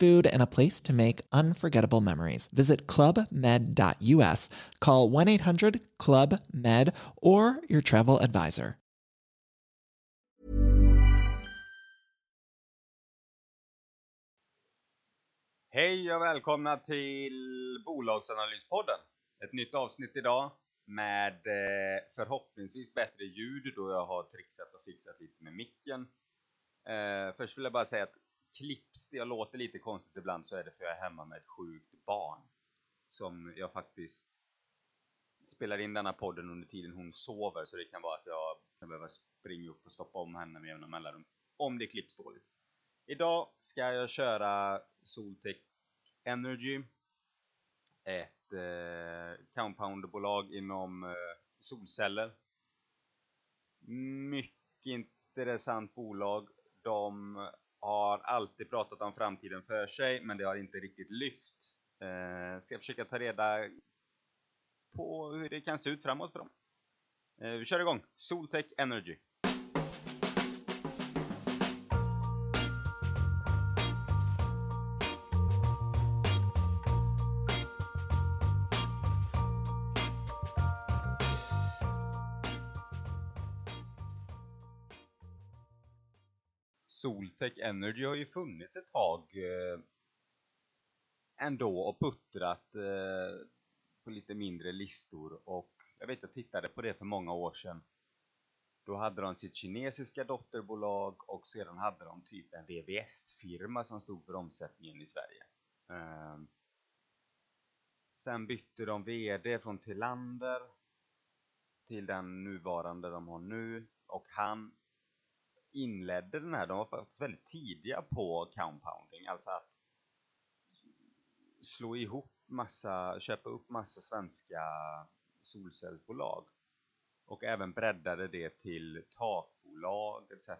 food, and a place to make unforgettable memories. Visit clubmed.us, call 1 800 Club Med, or your travel advisor. Hej och välkomna till Bolagsanalyspodden. Ett nytt avsnitt idag med eh, förhoppningsvis bättre ljud då jag har trixat och fixat lite med micken. Eh, först vill jag bara säga att klipps det jag låter lite konstigt ibland så är det för jag är hemma med ett sjukt barn som jag faktiskt spelar in denna podden under tiden hon sover så det kan vara att jag kan behöva springa upp och stoppa om henne med jämna mellanrum om det klipps dåligt. Idag ska jag köra Soltech Energy ett eh, compoundbolag inom eh, solceller. Mycket intressant bolag. De har alltid pratat om framtiden för sig men det har inte riktigt lyft. Eh, ska försöka ta reda på hur det kan se ut framåt för dem. Eh, vi kör igång! Soltech Energy. Energy har ju funnits ett tag eh, ändå och puttrat eh, på lite mindre listor och jag vet jag tittade på det för många år sedan. Då hade de sitt kinesiska dotterbolag och sedan hade de typ en VVS-firma som stod för omsättningen i Sverige. Eh, sen bytte de VD från Tillander till den nuvarande de har nu och han inledde den här, de var faktiskt väldigt tidiga på compounding, alltså att slå ihop massa, köpa upp massa svenska solcellsbolag och även breddade det till takbolag etc.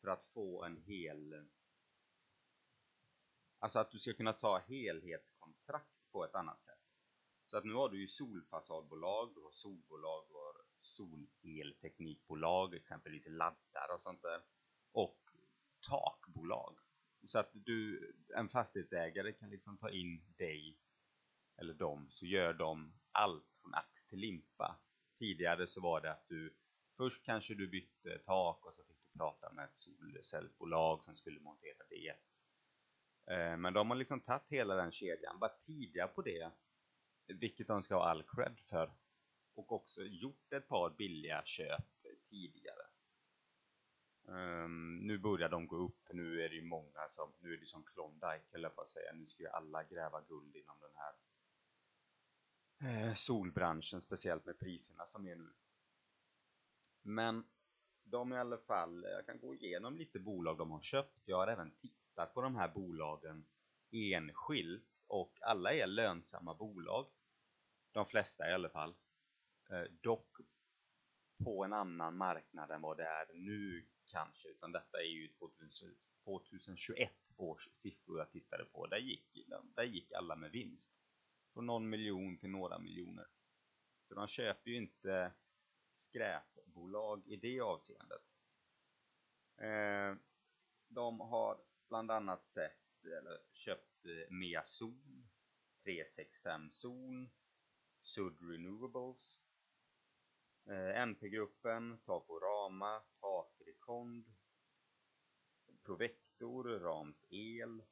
för att få en hel alltså att du ska kunna ta helhetskontrakt på ett annat sätt. Så att nu har du ju solfasadbolag, du har solbolag, du har solelteknikbolag, exempelvis laddar och sånt där. Och takbolag. Så att du, en fastighetsägare kan liksom ta in dig eller dem, så gör de allt från ax till limpa. Tidigare så var det att du först kanske du bytte tak och så fick du prata med ett solcellsbolag som skulle montera det. Eh, men de har liksom tagit hela den kedjan, varit tidiga på det, vilket de ska ha all cred för och också gjort ett par billiga köp tidigare. Um, nu börjar de gå upp, nu är det ju många som, nu är det som Klondike höll jag på att säga, nu ska ju alla gräva guld inom den här eh, solbranschen, speciellt med priserna som är nu. Men de i alla fall, jag kan gå igenom lite bolag de har köpt, jag har även tittat på de här bolagen enskilt och alla är lönsamma bolag. De flesta i alla fall. Eh, dock på en annan marknad än vad det är nu kanske, utan detta är ju 2021 års siffror jag tittade på, där gick, där gick alla med vinst. Från någon miljon till några miljoner. Så de köper ju inte skräpbolag i det avseendet. Eh, de har bland annat sett, eller köpt eh, Meazon, 365 Zon, Sud Renewables, eh, NP-gruppen, Taporama, Takrekond, Provector, Rams El,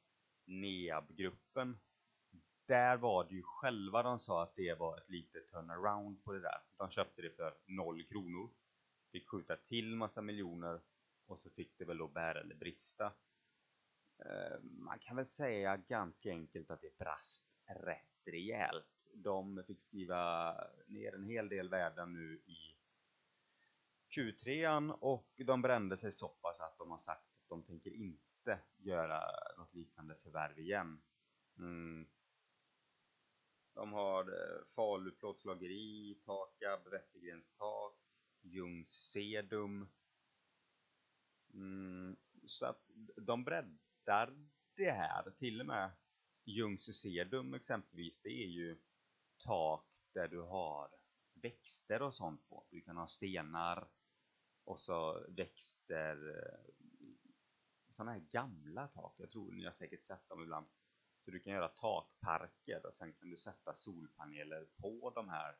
NEAB-gruppen. Där var det ju själva de sa att det var ett litet turnaround på det där. De köpte det för noll kronor. Fick skjuta till massa miljoner och så fick det väl då bära eller brista. Eh, man kan väl säga ganska enkelt att det brast rätt rejält. De fick skriva ner en hel del värden nu i Q3 och de brände sig så pass att de har sagt att de tänker inte göra något liknande förvärv igen. Mm. De har eh, Falu plåtslageri, Takab, Wettergrens tak, Ljungs Sedum. Mm. Så att de breddar det här, till och med Ljungs Sedum exempelvis, det är ju tak där du har växter och sånt på. Du kan ha stenar och så växter, eh, sådana här gamla tak. Jag tror ni har säkert sett dem ibland. Så du kan göra takparker och sen kan du sätta solpaneler på de här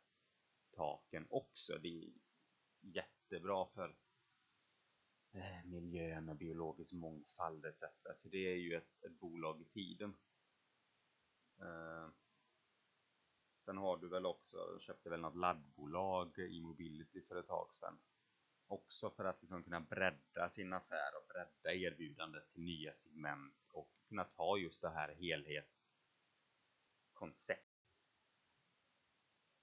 taken också. Det är jättebra för eh, miljön och biologisk mångfald etc. Så det är ju ett, ett bolag i tiden. Eh, sen har du väl också, köpte väl något laddbolag i Mobility för ett tag sedan. Också för att liksom kunna bredda sin affär och bredda erbjudandet till nya segment och kunna ta just det här helhetskonceptet.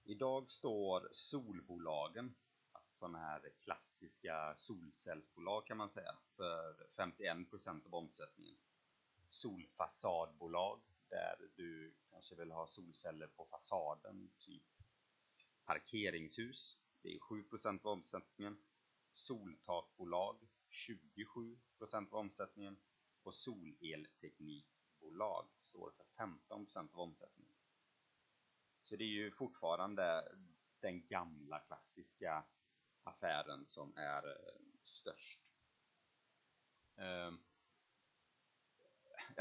Idag står solbolagen, alltså sådana här klassiska solcellsbolag kan man säga, för 51% av omsättningen. Solfasadbolag där du kanske vill ha solceller på fasaden, typ parkeringshus. Det är 7% av omsättningen. Soltakbolag 27% av omsättningen och solelteknikbolag står för 15% av omsättningen. Så det är ju fortfarande den gamla klassiska affären som är eh, störst.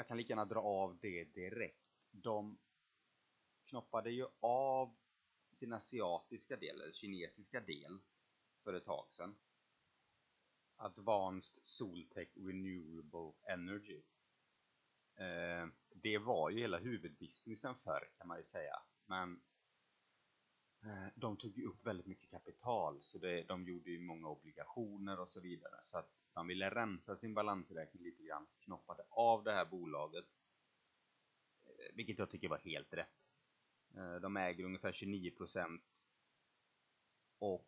Jag kan lika gärna dra av det direkt. De knoppade ju av sin asiatiska del, eller kinesiska del, för ett tag sedan. Advanced Soltech Renewable Energy. Eh, det var ju hela huvudbusinessen förr kan man ju säga. Men eh, de tog ju upp väldigt mycket kapital så det, de gjorde ju många obligationer och så vidare. Så att de ville rensa sin balansräkning lite grann, knoppade av det här bolaget. Eh, vilket jag tycker var helt rätt. Eh, de äger ungefär 29% och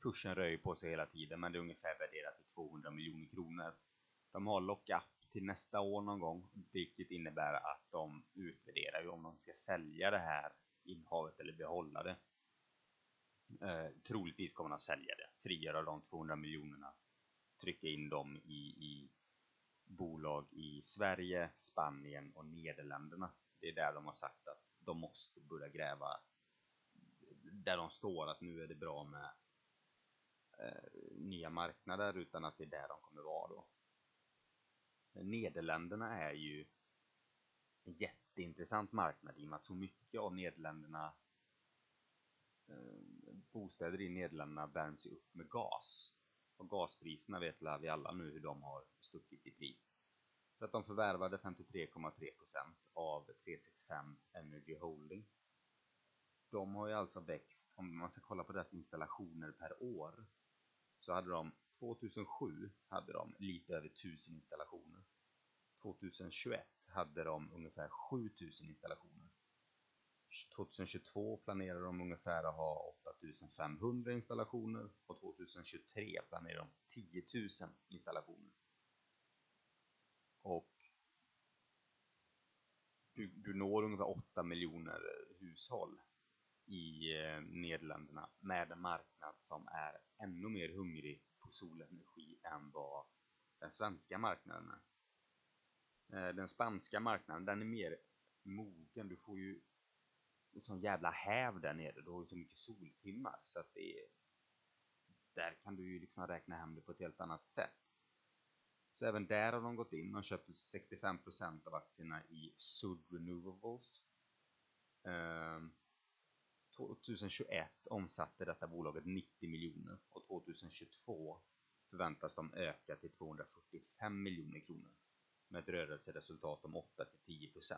kursen rör ju på sig hela tiden men det är ungefär värderat till 200 miljoner kronor. De har lockup till nästa år någon gång vilket innebär att de utvärderar ju om de ska sälja det här innehavet eller behålla det. Eh, troligtvis kommer de att sälja det, frigöra de 200 miljonerna, trycka in dem i, i bolag i Sverige, Spanien och Nederländerna. Det är där de har sagt att de måste börja gräva där de står att nu är det bra med eh, nya marknader utan att det är där de kommer vara då. Nederländerna är ju en jätteintressant marknad i och med att så mycket av Nederländerna Eh, bostäder i Nederländerna värms upp med gas. Och gaspriserna vet vi alla nu hur de har stuckit i pris. Så att de förvärvade 53,3% av 365 Energy Holding. De har ju alltså växt, om man ska kolla på deras installationer per år, så hade de 2007 hade de lite över 1000 installationer. 2021 hade de ungefär 7000 installationer. 2022 planerar de ungefär att ha 8500 installationer och 2023 planerar de 10 000 installationer. Och du, du når ungefär 8 miljoner hushåll i eh, Nederländerna med en marknad som är ännu mer hungrig på solenergi än vad den svenska marknaden är. Eh, den spanska marknaden, den är mer mogen. Du får ju sån jävla häv där nere. Du har ju så mycket soltimmar så att det är, där kan du ju liksom räkna hem det på ett helt annat sätt. Så även där har de gått in och köpt 65% av aktierna i Sud Renewables. Ehm, 2021 omsatte detta bolaget 90 miljoner och 2022 förväntas de öka till 245 miljoner kronor med ett rörelseresultat om 8-10%.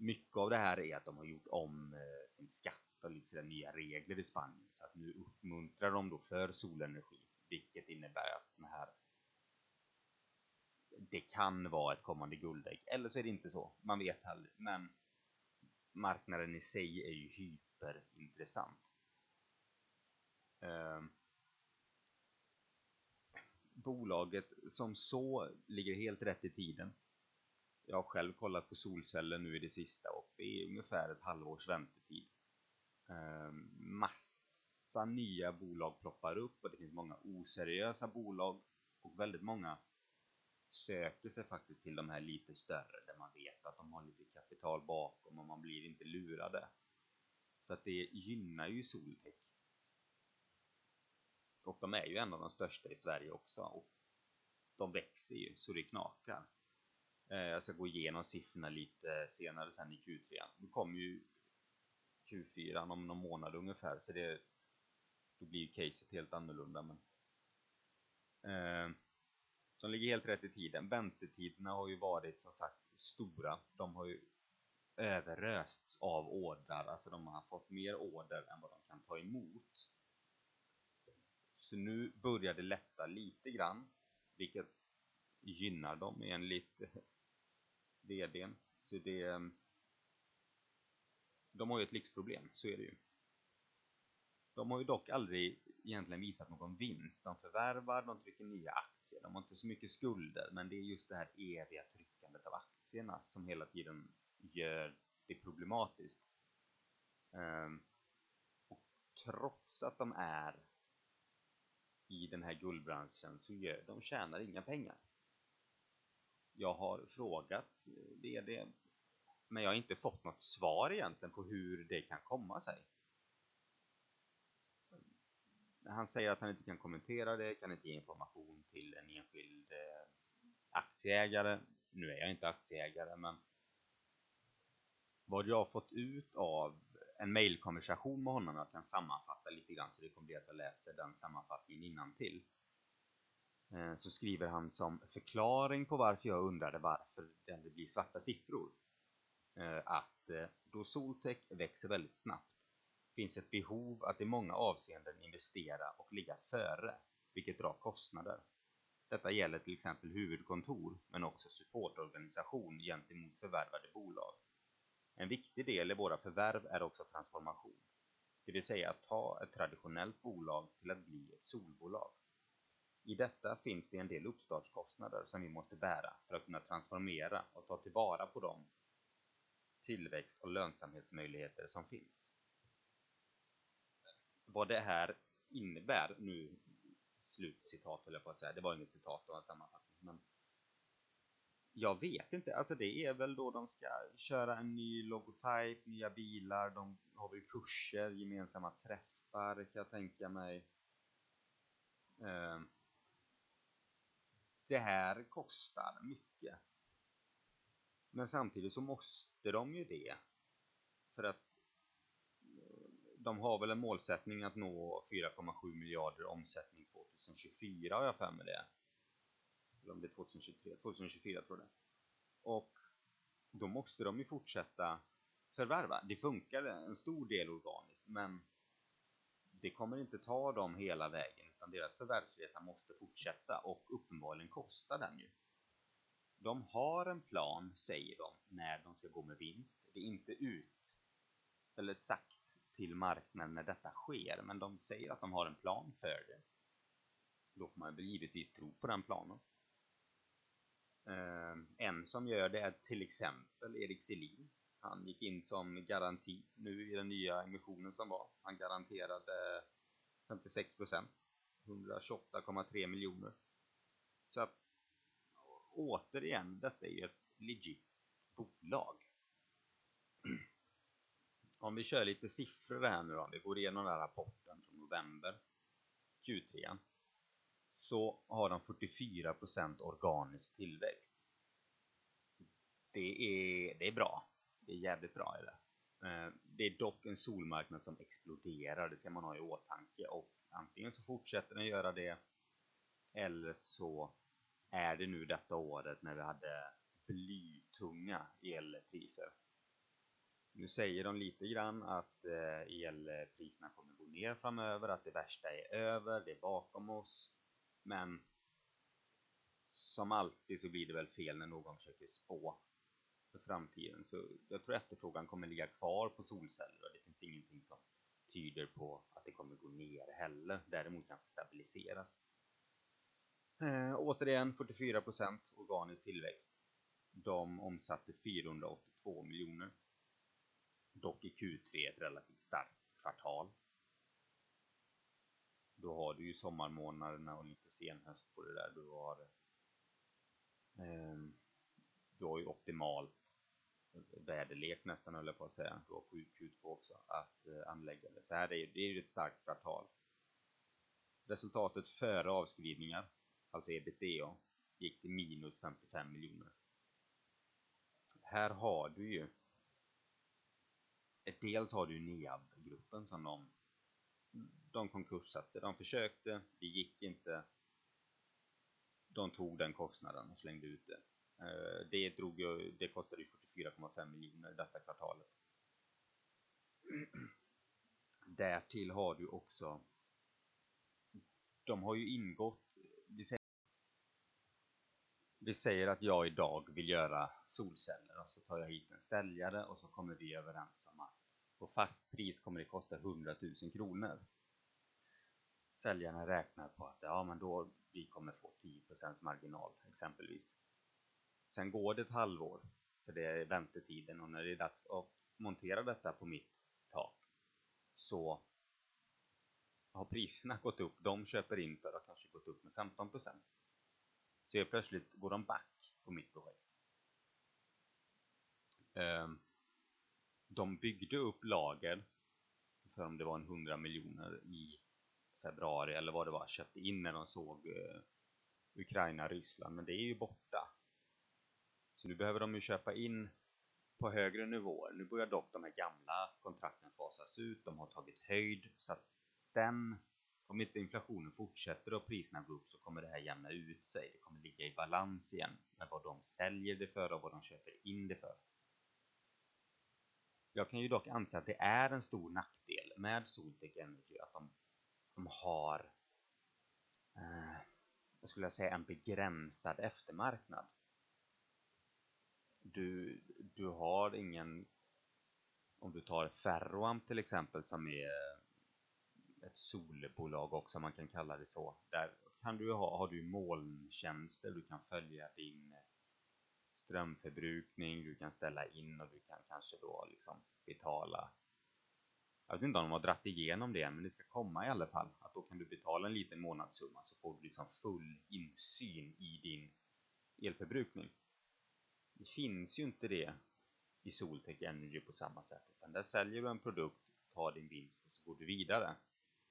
Mycket av det här är att de har gjort om eh, sin skatt och lite nya regler i Spanien. Så att nu uppmuntrar de då för solenergi vilket innebär att den här det kan vara ett kommande guldägg. Eller så är det inte så, man vet aldrig. Men marknaden i sig är ju hyperintressant. Eh, bolaget som så ligger helt rätt i tiden. Jag har själv kollat på solceller nu i det sista och det är ungefär ett halvårs väntetid. Ehm, massa nya bolag ploppar upp och det finns många oseriösa bolag och väldigt många söker sig faktiskt till de här lite större där man vet att de har lite kapital bakom och man blir inte lurade. Så att det gynnar ju Soltech. Och de är ju en av de största i Sverige också och de växer ju så det knakar. Eh, jag ska gå igenom siffrorna lite senare sen i Q3. Nu kommer ju Q4 om någon månad ungefär så det då blir ju caset helt annorlunda men eh, som ligger helt rätt i tiden. Väntetiderna har ju varit som sagt stora. De har ju överrösts av ordrar, alltså de har fått mer order än vad de kan ta emot. Så nu börjar det lätta lite grann, vilket gynnar dem enligt vdn. Så det... Ehm, de har ju ett lyxproblem, så är det ju. De har ju dock aldrig egentligen visat någon vinst. De förvärvar, de trycker nya aktier. De har inte så mycket skulder, men det är just det här eviga tryckandet av aktierna som hela tiden gör det problematiskt. Ehm, och trots att de är i den här guldbranschen så gör de tjänar inga pengar. Jag har frågat eh, VD men jag har inte fått något svar egentligen på hur det kan komma sig han säger att han inte kan kommentera det, kan inte ge information till en enskild eh, aktieägare. Nu är jag inte aktieägare, men vad jag har fått ut av en mailkonversation med honom, jag kan sammanfatta lite grann så det kommer bli att jag läser den sammanfattningen innan till. Eh, så skriver han som förklaring på varför jag undrade varför det blir svarta siffror. Eh, att eh, då Soltech växer väldigt snabbt finns ett behov att i många avseenden investera och ligga före, vilket drar kostnader. Detta gäller till exempel huvudkontor, men också supportorganisation gentemot förvärvade bolag. En viktig del i våra förvärv är också transformation, det vill säga att ta ett traditionellt bolag till att bli ett solbolag. I detta finns det en del uppstartskostnader som vi måste bära för att kunna transformera och ta tillvara på de tillväxt och lönsamhetsmöjligheter som finns. Vad det här innebär nu slutcitat höll jag på att säga, det var inget citat, det var en sammanfattning men jag vet inte, alltså det är väl då de ska köra en ny logotyp, nya bilar, de har väl kurser, gemensamma träffar kan jag tänka mig. Eh, det här kostar mycket men samtidigt så måste de ju det för att eh, de har väl en målsättning att nå 4,7 miljarder omsättning 2024 har jag för mig det. Eller om det är 2023, 2024 tror jag det. Och då måste de ju fortsätta förvärva. Det funkar en stor del organiskt men det kommer inte ta dem hela vägen utan deras förvärvsresa måste fortsätta och uppenbarligen kostar den ju. De har en plan, säger de, när de ska gå med vinst. Det är inte ut eller sagt till marknaden när detta sker, men de säger att de har en plan för det. Då får man givetvis tro på den planen. Ehm, en som gör det är till exempel Erik Selin. Han gick in som garanti nu i den nya emissionen som var. Han garanterade 56 128,3 miljoner. Så att återigen, detta är ju ett legit bolag. Om vi kör lite siffror här nu då, vi går igenom den här rapporten från november, Q3, så har de 44% organisk tillväxt. Det är, det är bra. Det är jävligt bra är det. Eh, det är dock en solmarknad som exploderar, det ska man ha i åtanke och antingen så fortsätter den göra det eller så är det nu detta året när vi hade blytunga elpriser. Nu säger de lite grann att eh, elpriserna kommer gå ner framöver, att det värsta är över, det är bakom oss. Men som alltid så blir det väl fel när någon försöker spå för framtiden. Så jag tror efterfrågan kommer ligga kvar på solceller och det finns ingenting som tyder på att det kommer gå ner heller. Däremot kanske stabiliseras. Eh, återigen 44% organisk tillväxt. De omsatte 482 miljoner. Dock i Q3 ett relativt starkt kvartal. Då har du ju sommarmånaderna och lite sen höst på det där. Du har, eh, du har ju optimalt väderlek nästan höll jag på att säga. då Q2 också att eh, anlägga det. Så här är det är ju ett starkt kvartal. Resultatet före avskrivningar, alltså ebitda, gick till minus 55 miljoner. Här har du ju eh, Dels har du NEAB-gruppen som de, de konkurssatte. De försökte, det gick inte. De tog den kostnaden och slängde ut det. Eh, det, drog ju, det kostade 44,5 miljoner detta kvartalet. Därtill har du också de har ju ingått vi säger, vi säger att jag idag vill göra solceller och så tar jag hit en säljare och så kommer vi överens om att på fast pris kommer det kosta 100 000 kronor. Säljarna räknar på att ja, men då vi kommer få 10% marginal exempelvis. Sen går det ett halvår, för det är väntetiden och när det är dags att montera detta på mitt tak så har priserna gått upp. De köper in för att kanske gått upp med 15%. Så helt plötsligt går de back på mitt projekt. Ehm, de byggde upp lager för om det var en 100 miljoner i februari eller vad det var, köpte in när de såg eh, Ukraina, Ryssland, men det är ju borta. Så nu behöver de ju köpa in på högre nivåer. Nu börjar dock de här gamla kontrakten fasas ut, de har tagit höjd så att den, om inte inflationen fortsätter och priserna går upp så kommer det här jämna ut sig. Det kommer ligga i balans igen med vad de säljer det för och vad de köper in det för. Jag kan ju dock anse att det är en stor nackdel med Soltech Energy att de, de har eh, jag skulle säga en begränsad eftermarknad. Du, du har ingen om du tar Ferroamp till exempel som är ett solbolag också, man kan kalla det så. Där kan du ha, har du molntjänster, du kan följa din strömförbrukning, du kan ställa in och du kan kanske då liksom betala jag vet inte om de har dratt igenom det men det ska komma i alla fall att då kan du betala en liten månadssumma så får du liksom full insyn i din elförbrukning. Det finns ju inte det i Soltech Energy på samma sätt utan där säljer du en produkt, tar din vinst och så går du vidare.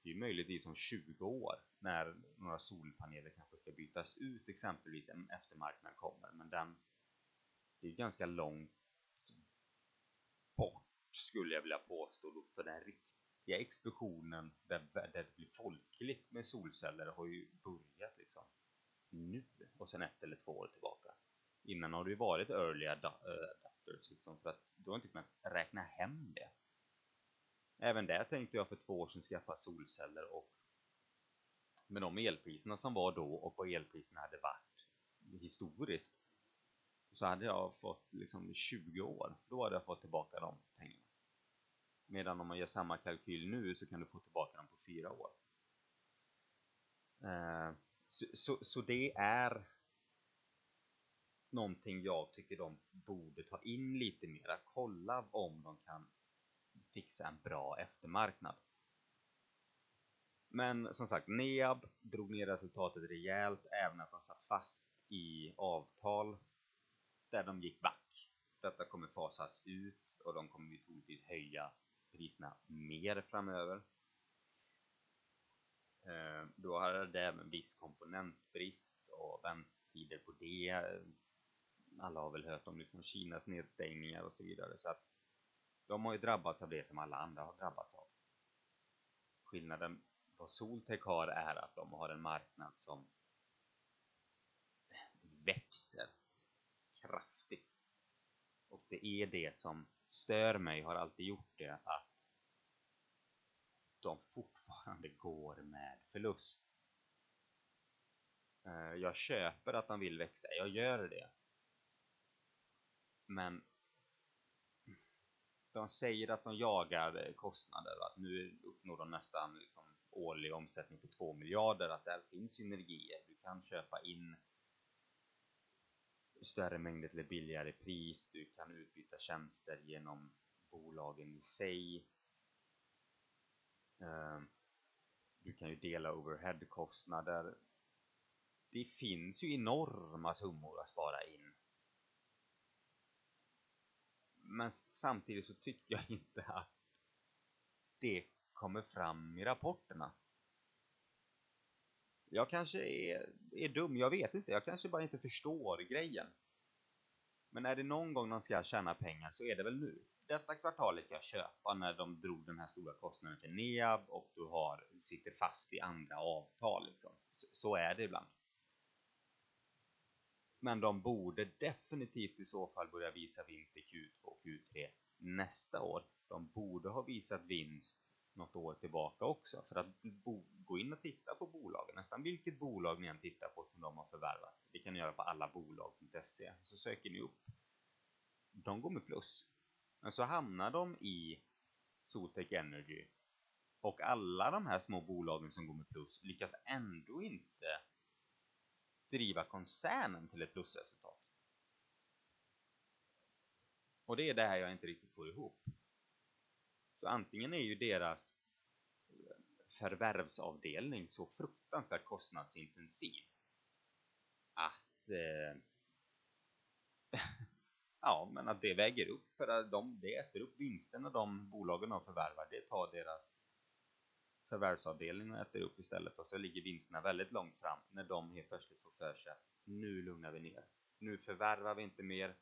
Det är möjligtvis om 20 år när några solpaneler kanske ska bytas ut exempelvis en eftermarknad kommer men den det är ganska långt bort skulle jag vilja påstå för den riktiga explosionen där, där det blir folkligt med solceller har ju börjat liksom nu och sen ett eller två år tillbaka. Innan har det ju varit early eh, adapters liksom för att du har inte kunnat räkna hem det. Även där tänkte jag för två år sedan skaffa solceller och med de elpriserna som var då och vad elpriserna hade varit historiskt så hade jag fått liksom 20 år, då hade jag fått tillbaka de pengarna. Medan om man gör samma kalkyl nu så kan du få tillbaka dem på fyra år. Eh, så, så, så, det är någonting jag tycker de borde ta in lite mera. Kolla om de kan fixa en bra eftermarknad. Men som sagt, NEAB drog ner resultatet rejält, även att de satt fast i avtal där de gick back. Detta kommer fasas ut och de kommer ju troligtvis höja priserna mer framöver. Eh, då hade det även viss komponentbrist och väntetider på det. Eh, alla har väl hört om liksom Kinas nedstängningar och så vidare. Så att de har ju drabbats av det som alla andra har drabbats av. Skillnaden på Soltech har är att de har en marknad som växer kraftigt. Och det är det som stör mig, har alltid gjort det, att de fortfarande går med förlust. Eh, jag köper att de vill växa, jag gör det. Men de säger att de jagar kostnader, att nu uppnår de nästan liksom årlig omsättning på 2 miljarder, att där finns synergier. Du kan köpa in större mängder till ett billigare pris, du kan utbyta tjänster genom bolagen i sig. Ehm, du kan ju dela overheadkostnader. Det finns ju enorma summor att spara in. Men samtidigt så tycker jag inte att det kommer fram i rapporterna. Jag kanske är, är dum, jag vet inte. Jag kanske bara inte förstår grejen. Men är det någon gång de ska tjäna pengar så är det väl nu. Detta kvartalet kan jag köpa när de drog den här stora kostnaden för NEAB och du har, sitter fast i andra avtal. Liksom. Så, så är det ibland. Men de borde definitivt i så fall börja visa vinst i Q2 och Q3 nästa år. De borde ha visat vinst något år tillbaka också för att gå in och titta på bolagen. Nästan vilket bolag ni än tittar på som de har förvärvat. Det kan ni göra på allabolag.se. Så söker ni upp. De går med plus. Men så hamnar de i Soltech Energy och alla de här små bolagen som går med plus lyckas ändå inte driva koncernen till ett plusresultat. Och det är det här jag inte riktigt får ihop. Så antingen är ju deras förvärvsavdelning så fruktansvärt kostnadsintensiv att eh, ja, men att det väger upp för att de, det äter upp vinsterna de bolagen har förvärvat. Det tar deras förvärvsavdelning och äter upp istället och så ligger vinsterna väldigt långt fram när de helt plötsligt får för sig nu lugnar vi ner. Nu förvärvar vi inte mer.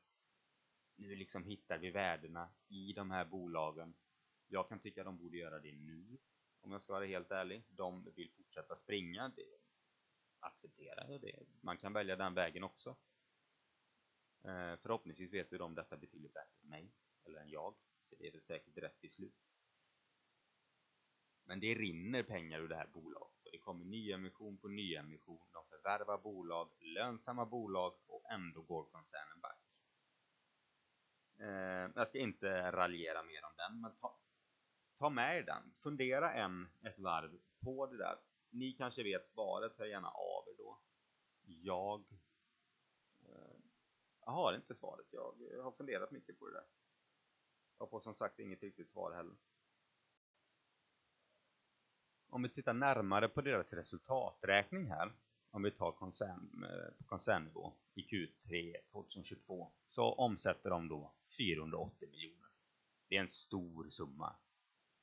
Nu liksom hittar vi värdena i de här bolagen jag kan tycka att de borde göra det nu, om jag ska vara helt ärlig. De vill fortsätta springa, det accepterar jag. Det. Man kan välja den vägen också. Eh, förhoppningsvis vet ju de detta betydligt bättre än mig, eller än jag. Så det är väl säkert rätt beslut. Men det rinner pengar ur det här bolaget och det kommer nyemission på nyemission. De förvärvar bolag, lönsamma bolag och ändå går koncernen back. Eh, jag ska inte raljera mer om den, men ta, ta med er den. Fundera en, ett varv på det där. Ni kanske vet svaret, hör gärna av er då. Jag, eh, jag har inte svaret. Jag, jag har funderat mycket på det där. Jag får som sagt inget riktigt svar heller. Om vi tittar närmare på deras resultaträkning här, om vi tar koncern, på koncernnivå i Q3 2022, så omsätter de då 480 miljoner. Det är en stor summa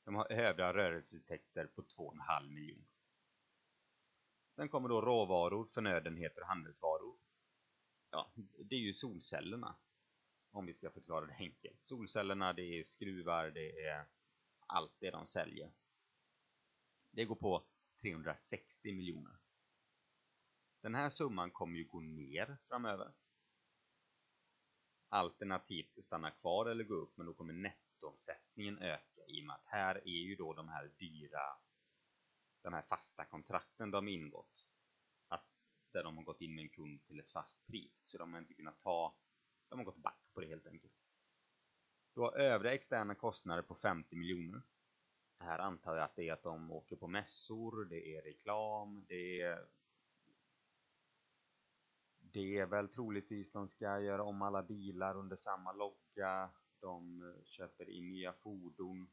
de har övriga rörelseintäkter på 2,5 miljoner. Sen kommer då råvaror, förnödenheter och handelsvaror. Ja, det är ju solcellerna. Om vi ska förklara det enkelt. Solcellerna, det är skruvar, det är allt det de säljer. Det går på 360 miljoner. Den här summan kommer ju gå ner framöver. Alternativt stanna kvar eller gå upp, men då kommer nettoomsättningen öka i och med att här är ju då de här dyra de här fasta kontrakten de ingått att där de har gått in med en kund till ett fast pris så de har inte kunnat ta de har gått back på det helt enkelt du har övriga externa kostnader på 50 miljoner här antar jag att det är att de åker på mässor, det är reklam, det är det är väl troligtvis de ska göra om alla bilar under samma logga de köper in nya fordon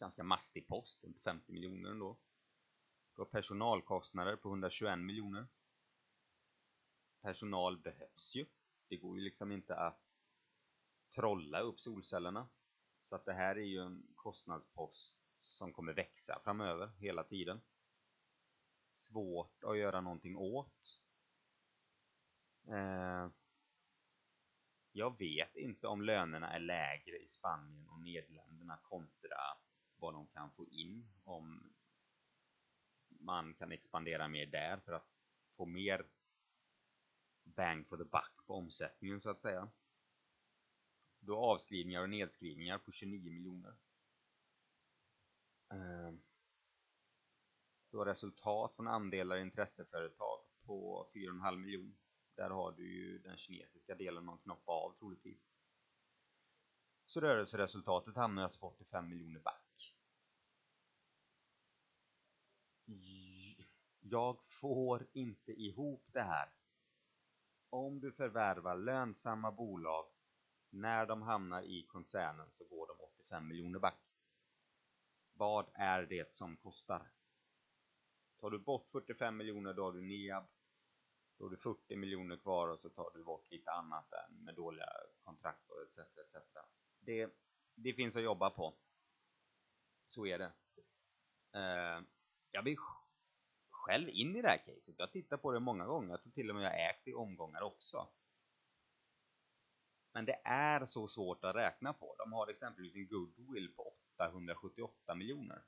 ganska mastig post, 50 miljoner ändå. Du har personalkostnader på 121 miljoner. Personal behövs ju. Det går ju liksom inte att trolla upp solcellerna. Så att det här är ju en kostnadspost som kommer växa framöver hela tiden. Svårt att göra någonting åt. Eh, jag vet inte om lönerna är lägre i Spanien och Nederländerna kontra vad de kan få in om man kan expandera mer där för att få mer bang for the buck på omsättningen så att säga. Du har avskrivningar och nedskrivningar på 29 miljoner. Ehm. Du har resultat från andelar i intresseföretag på 4,5 miljoner. Där har du ju den kinesiska delen man knoppar av troligtvis. Så rörelseresultatet hamnar alltså på 85 miljoner back. Jag får inte ihop det här. Om du förvärvar lönsamma bolag när de hamnar i koncernen så går de 85 miljoner back. Vad är det som kostar? Tar du bort 45 miljoner då har du NEAB. Då har du 40 miljoner kvar och så tar du bort lite annat än med dåliga kontrakt och etc. etc. Det, det finns att jobba på. Så är det. Uh, jag blir själv in i det här caset. Jag tittar på det många gånger. Jag tror till och med jag ägt i omgångar också. Men det är så svårt att räkna på. De har exempelvis en goodwill på 878 miljoner.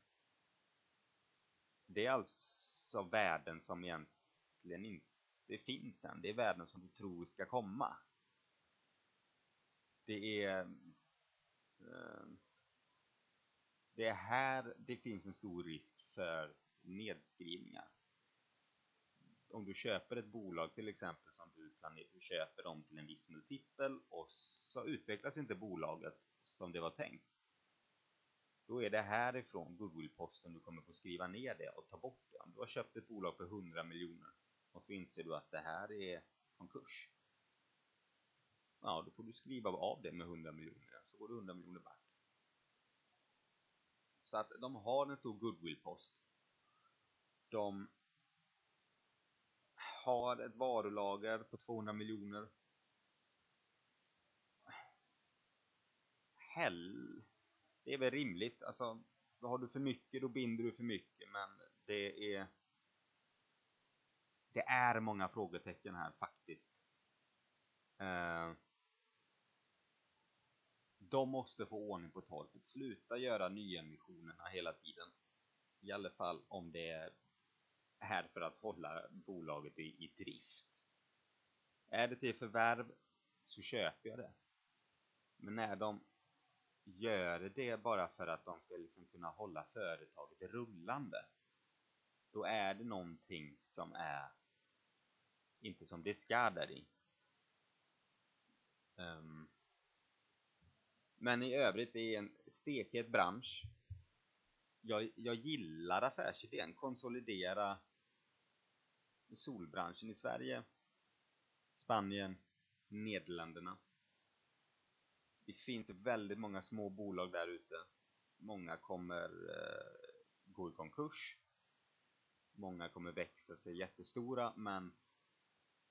Det är alltså värden som egentligen inte finns än. Det är värden som du tror ska komma. Det är... Eh, det är här det finns en stor risk för nedskrivningar. Om du köper ett bolag till exempel som du planerar, köper dem till en viss multipel och så utvecklas inte bolaget som det var tänkt. Då är det härifrån goodwillposten du kommer få skriva ner det och ta bort det. Om du har köpt ett bolag för 100 miljoner och så inser du att det här är konkurs. Ja, då får du skriva av det med 100 miljoner, så går du 100 miljoner back. Så att de har en stor goodwillpost. De har ett varulager på 200 miljoner. Hell, det är väl rimligt. Alltså, har du för mycket då binder du för mycket, men det är det är många frågetecken här faktiskt. Eh, de måste få ordning på torpet. Sluta göra nyemissionerna hela tiden. I alla fall om det är här för att hålla bolaget i, i drift. Är det till förvärv så köper jag det. Men när de gör det bara för att de ska liksom kunna hålla företaget rullande då är det någonting som är inte som det ska där i. Um, men i övrigt, det är en stekhet bransch. Jag, jag gillar affärsidén, konsolidera solbranschen i Sverige, Spanien, Nederländerna. Det finns väldigt många små bolag där ute. Många kommer eh, gå i konkurs. Många kommer växa sig jättestora, men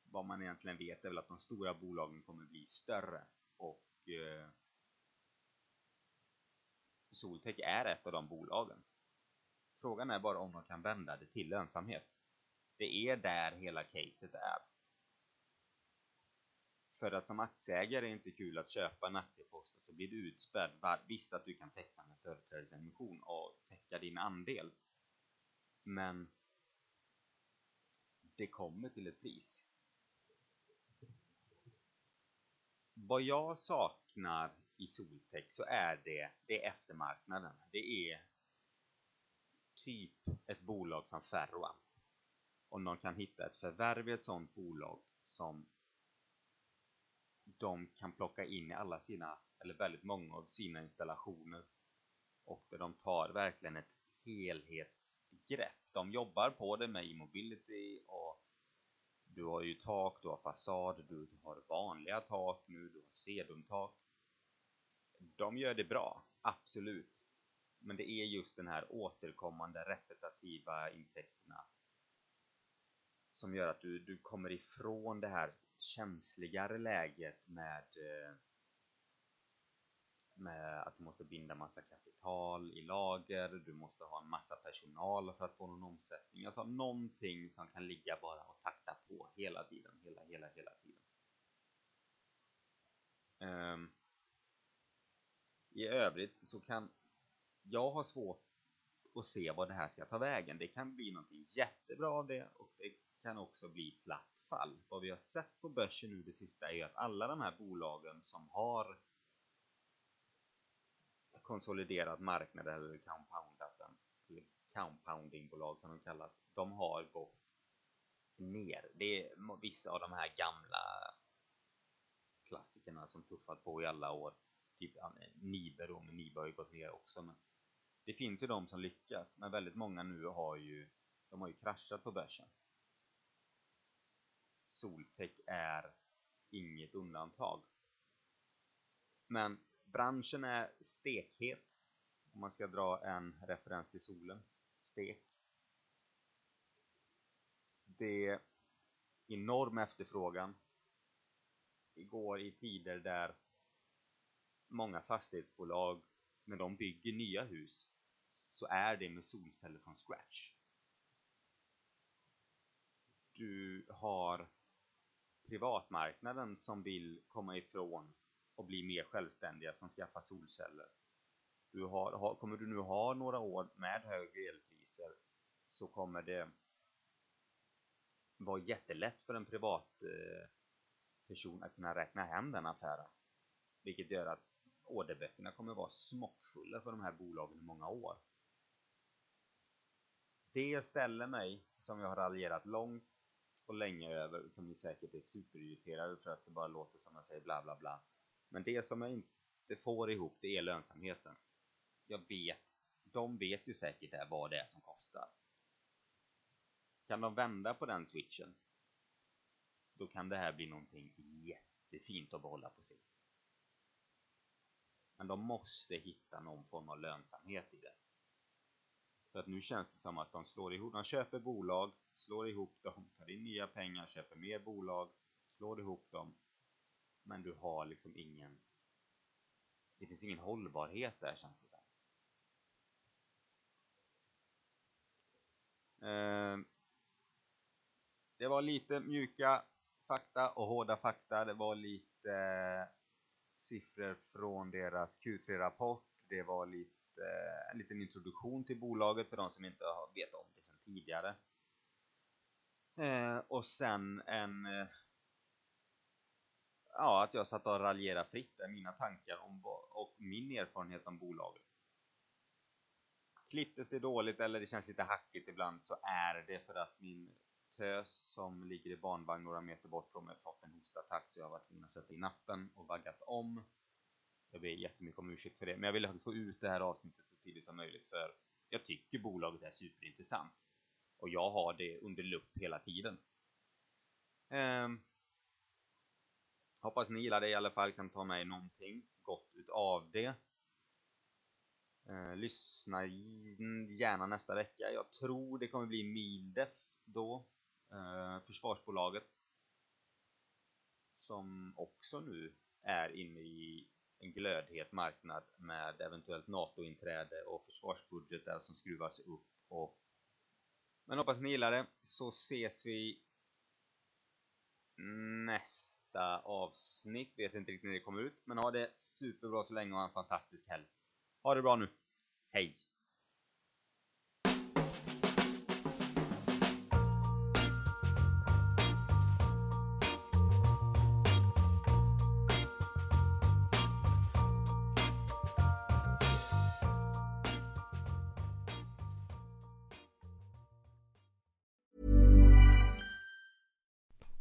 vad man egentligen vet är väl att de stora bolagen kommer bli större och eh, Soltech är ett av de bolagen. Frågan är bara om de kan vända det till lönsamhet. Det är där hela caset är. För att som aktieägare är det inte kul att köpa en aktiepost och så blir du utspädd. Visst att du kan teckna en företrädesemission och täcka din andel. Men det kommer till ett pris. Vad jag saknar i Soltech så är det, det är eftermarknaden. Det är typ ett bolag som Ferroamp om de kan hitta ett förvärv i ett sådant bolag som de kan plocka in i alla sina, eller väldigt många av sina installationer och där de tar verkligen ett helhetsgrepp. De jobbar på det med e-mobility och du har ju tak, du har fasad, du har vanliga tak nu, du har sedumtak. De gör det bra, absolut. Men det är just den här återkommande repetitiva intäkterna som gör att du, du kommer ifrån det här känsligare läget med eh, med att du måste binda massa kapital i lager, du måste ha en massa personal för att få någon omsättning. Alltså någonting som kan ligga bara och takta på hela tiden, hela, hela, hela tiden. Um, I övrigt så kan jag ha svårt att se vad det här ska ta vägen. Det kan bli någonting jättebra av det och det kan också bli platt fall. Vad vi har sett på börsen nu det sista är att alla de här bolagen som har konsoliderat marknad eller compoundat den, eller compoundingbolag som de kallas, de har gått ner. Det är vissa av de här gamla klassikerna som tuffat på i alla år. Typ Nibe då, men Nibe har ju gått ner också. Men det finns ju de som lyckas, men väldigt många nu har ju, de har ju kraschat på börsen. Soltech är inget undantag. Men branschen är stekhet. Om man ska dra en referens till solen. Stek. Det är enorm efterfrågan. Det går i tider där många fastighetsbolag, när de bygger nya hus, så är det med solceller från scratch. Du har privatmarknaden som vill komma ifrån och bli mer självständiga som skaffar solceller. Du har, har, kommer du nu ha några år med högre elpriser så kommer det vara jättelätt för en privat eh, person att kunna räkna hem den affären. Vilket gör att orderböckerna kommer vara smockfulla för de här bolagen i många år. Det ställer mig, som jag har raljerat långt och länge över, som ni säkert är superirriterade för att det bara låter som jag säger bla bla bla. Men det som jag inte får ihop, det är lönsamheten. Jag vet, de vet ju säkert det, vad det är som kostar. Kan de vända på den switchen, då kan det här bli någonting jättefint att behålla på sikt. Men de måste hitta någon form av lönsamhet i det. För att nu känns det som att de slår ihop, de köper bolag, slår ihop dem, tar in nya pengar, köper mer bolag, slår ihop dem. Men du har liksom ingen, det finns ingen hållbarhet där känns det som. Eh, det var lite mjuka fakta och hårda fakta. Det var lite siffror från deras Q3-rapport. Det var lite en liten introduktion till bolaget för de som inte vet om det sedan tidigare. Eh, och sen en eh, ja, att jag satt och raljerade fritt där mina tankar om och min erfarenhet om bolaget. Klipptes det dåligt eller det känns lite hackigt ibland så är det för att min tös som ligger i barnvagn några meter bort från mig fått en hostattack så jag har varit tvungen att sätta i nappen och vaggat om. Jag ber jättemycket om ursäkt för det, men jag ville få ut det här avsnittet så tidigt som möjligt för jag tycker bolaget är superintressant. Och jag har det under lupp hela tiden. Um, hoppas ni gillar det i alla fall, kan ta med någonting gott utav det. Uh, lyssna gärna nästa vecka. Jag tror det kommer bli Mildef då. Uh, försvarsbolaget. Som också nu är inne i en glödhet marknad med eventuellt NATO-inträde och försvarsbudgetar som skruvas upp och men hoppas ni gillar det så ses vi nästa avsnitt. Vet inte riktigt när det kommer ut, men ha det superbra så länge och ha en fantastisk helg. Ha det bra nu. Hej!